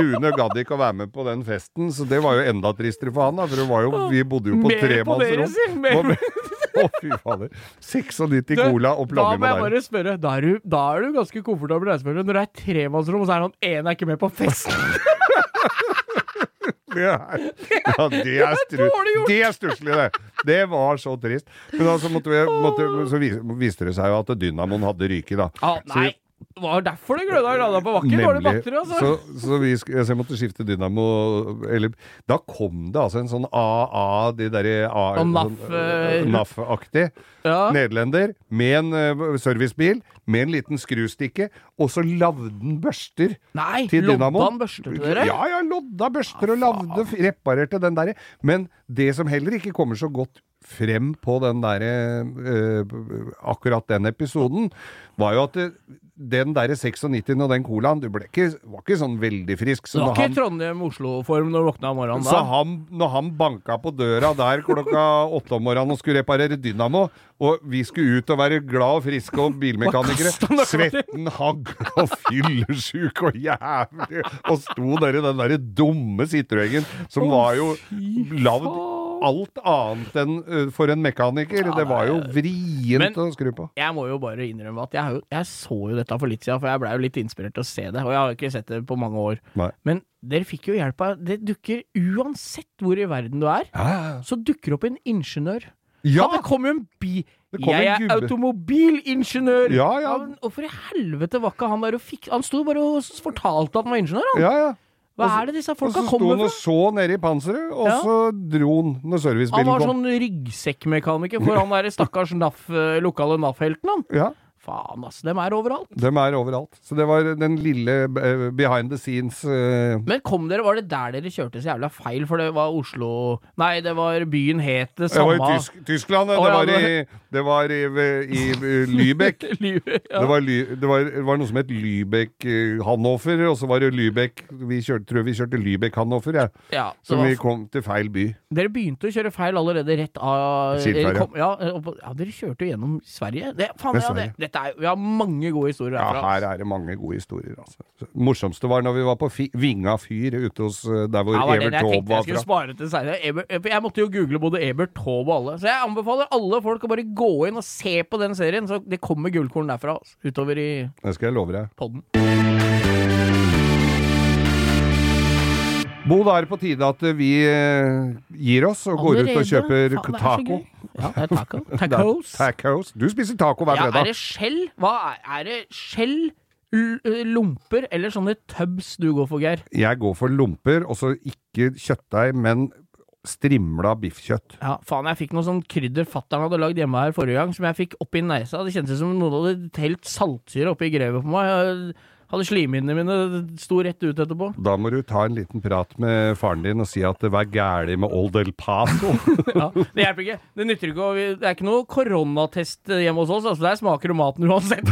S2: Rune gadd ikke å være med på den festen, så det var jo enda tristere for han, da. For det var jo, vi bodde jo på
S3: Mer på dere,
S2: tremannsrom.
S3: si!
S2: Å, fy fader. 96
S3: Du,
S2: cola og
S3: med
S2: deg. Da
S3: må jeg bare spørre, da er du, da er du ganske komfortabel når det er tremannsrom, og så er han ene er ikke med på fest.
S2: Det er, ja, det er, stru, det er stusslig, det. Det var så trist. Men altså så, måtte vi, måtte, så viste det seg jo at dynamoen hadde ryket, da.
S3: Ah,
S2: Så
S3: nei. Det var derfor det gløda i lada på bakken. Dårlig batteri, altså.
S2: Så, så, vi, så jeg måtte skifte dynamo Eller da kom det altså en sånn AA, de derre sånn,
S3: NAF,
S2: eh,
S3: eh,
S2: NAF-aktig
S3: Ja.
S2: nederlender med en eh, servicebil med en liten skrustikke, og så lavde den børster
S3: Nei,
S2: til
S3: lodda
S2: dynamo.
S3: han børster til dere?
S2: Ja, ja, lodda børster og lavde, reparerte den derre. Men det som heller ikke kommer så godt frem på den derre eh, Akkurat den episoden, var jo at det, den derre 96 og den colaen, du ble ikke, var ikke sånn veldig frisk.
S3: Det
S2: du
S3: var ikke
S2: i
S3: Trondheim-Oslo-form når du våkna om morgenen
S2: så han, når han banka på døra der klokka åtte om morgenen og skulle reparere dynamo, og vi skulle ut og være glad og friske og bilmekanikere,
S3: da?
S2: svetten hagl og fyllesjuk og jævlig, og sto der i den derre dumme Citroën som var jo lagd alt annet enn for en mekaniker. det var jo vrient å skru på.
S3: Jeg må jo bare innrømme at jeg, jeg så jo dette for litt siden, for jeg blei jo litt inspirert til å se det. Og jeg har ikke sett det på mange år.
S2: Nei.
S3: Men dere fikk jo hjelp av Det dukker uansett hvor i verden du er, så dukker opp en ingeniør.
S2: Ja!
S3: det kom jo en bi... Jeg
S2: en
S3: er automobilingeniør!
S2: Ja, ja.
S3: Og for i helvete var ikke han der og fikk Han sto bare og fortalte at han var ingeniør, han.
S2: Ja, ja.
S3: Hva er det disse
S2: Og så sto han og så nede i panseret, og
S3: Ja.
S2: så dro han når servicebilen kom.
S3: Han var sånn ryggsekkmekaniker for han derre stakkars NAF, eh, lokale NAF-helten, han.
S2: Ja.
S3: Faen, altså. Dem er overalt.
S2: De er overalt. Så det var den lille eh, behind the scenes uh...
S3: Men kom dere, var det der dere kjørte så jævla feil? For det var Oslo Nei, det var byen het det
S2: Det var i Tysk Tyskland, det.
S3: ja,
S2: Det var i, det var i, i, i Lübeck.
S3: Livet, ja.
S2: Det var, Ly, det, var, det var noe som het Lübeck-Hannoffer, og så var det Lübeck Vi kjørte, tror vi kjørte Lübeck-Hannover, ja.
S3: ja,
S2: Så
S3: var,
S2: vi kom til feil by.
S3: Dere begynte å kjøre feil allerede rett av
S2: Skiltferja.
S3: ja, ja, dere kjørte jo gjennom Sverige. Det, faen,
S2: Det er
S3: ja, det, dette er, vi har mange gode historier
S2: Ja, her er det mange gode historier, altså. Så Morsomste var når vi var på fi, Vinga fyr ute hos eh, der hvor
S3: Ja, var fra
S2: Evert
S3: jeg
S2: Taube
S3: tenkte jeg
S2: fra.
S3: senere. Eber- Jeg måtte jo google både Ebert Taube og alle. Så jeg anbefaler alle folk å bare gå inn og se på den serien. Så det kommer gullkorn derfra altså, utover i
S2: Det skal jeg love deg.
S3: podden.
S2: Bo, da er det på tide at vi eh, gir oss og går ut og kjøper
S3: Faen,
S2: taco.
S3: Ja, det er taco. Tacos.
S2: Tacos. Du spiser taco hver fredag.
S3: Ja, er det skjell? Hva er, er det skjell, eh, lomper eller sånne tubs du går for, Geir?
S2: Jeg går for lomper, og så ikke kjøttdeig, men strimla biffkjøtt.
S3: Ja, faen, jeg fikk noe sånn krydder fatter'n hadde lagd hjemme her forrige gang, som jeg fikk oppi nesa. Det kjentes som noen hadde helt saltsyre oppi grevet på meg. Hadde slimhinnene mine sto rett ut etterpå.
S2: Da må du ta en liten prat med faren din og si at det var gæli med Old El Paso.
S3: Ja, det hjelper ikke. Det nytter ikke Det er ikke noe koronatest hjemme hos oss. Altså, der smaker du maten uansett.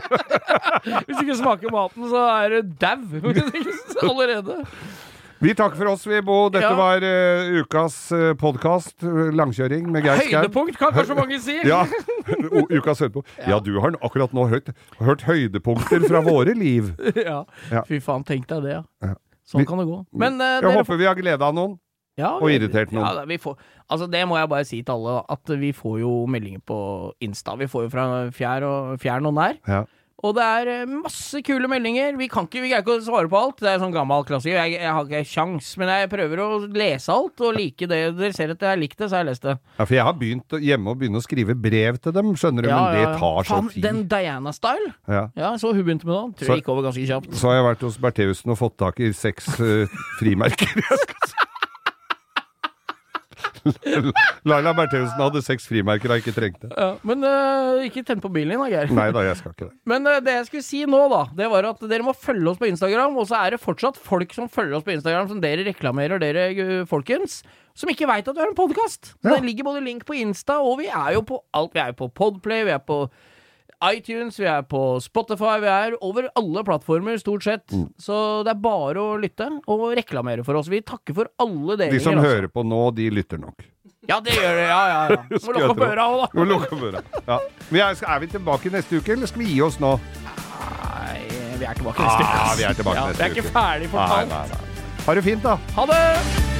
S3: Hvis du ikke smaker maten, så er du dau allerede.
S2: Vi takker for oss, vi, Bo. Dette
S3: Ja.
S2: var uh, ukas uh, podkast. Langkjøring med Geir Skau.
S3: Høydepunkt, kan kanskje mange si.
S2: Ja. Ukas høydepunkt. Ja, du har akkurat nå hørt, hørt høydepunkter fra våre liv.
S3: Ja. Fy faen, tenk deg det, ja. Sånn
S2: Vi-
S3: kan det gå. Men uh,
S2: Jeg
S3: dere
S2: håper vi har glede av noen.
S3: Ja,
S2: Og irritert noen.
S3: Ja, vi får, altså det må jeg bare si til alle, at vi får jo meldinger på Insta. Vi får jo fra fjær og, fjern og nær.
S2: Ja.
S3: Og det er eh, masse kule meldinger. Vi kan ikke, vi ikke å svare på alt. Det er sånn gammel klassiker. Jeg, jeg har ikke sjans, men jeg prøver å lese alt og like det. Dere ser at jeg har likt det, så har jeg lest det.
S2: Ja, for jeg har begynt hjemme å begynne å skrive brev til dem, skjønner du, men det tar så tid.
S3: Den Diana-style.
S2: Ja.
S3: Ja, så hun begynte med det. Tror
S2: Så-
S3: jeg gikk over ganske kjapt.
S2: Så har jeg vært hos Bertheussen og fått tak i seks uh, frimerker. Laila Bertheussen hadde seks frimerker hun ikke trengte.
S3: Ja, men uh, ikke tenn på bilen din, da, Geir.
S2: Nei da, jeg skal ikke det.
S3: Men uh, det jeg skulle si nå, da, det var at dere må følge oss på Instagram. Og så er det fortsatt folk som følger oss på Instagram, som dere reklamerer, dere eh, folkens. Som ikke veit at vi har en podkast.
S2: Ja.
S3: Det ligger både link på Insta, og vi er jo på alt. Vi er jo på Podplay, vi er på iTunes, vi er på Spotify, vi er over alle plattformer, stort sett.
S2: Mm.
S3: Så det er bare å lytte og reklamere for oss. Vi takker for alle delinger.
S2: De som
S3: også.
S2: hører på nå, de lytter nok.
S3: Ja, det gjør det. Ja, ja, ja. Må lukke opp øra òg, da.
S2: Øra. Ja. Er, er vi tilbake neste uke, eller skal vi gi oss nå?
S3: Nei, vi er tilbake neste uke.
S2: Ah, vi er tilbake
S3: ja,
S2: neste
S3: Vi er ikke
S2: uke.
S3: ferdig
S2: Nei,
S3: fortalt.
S2: nei, nei. Ha det fint, da.
S3: Ha det!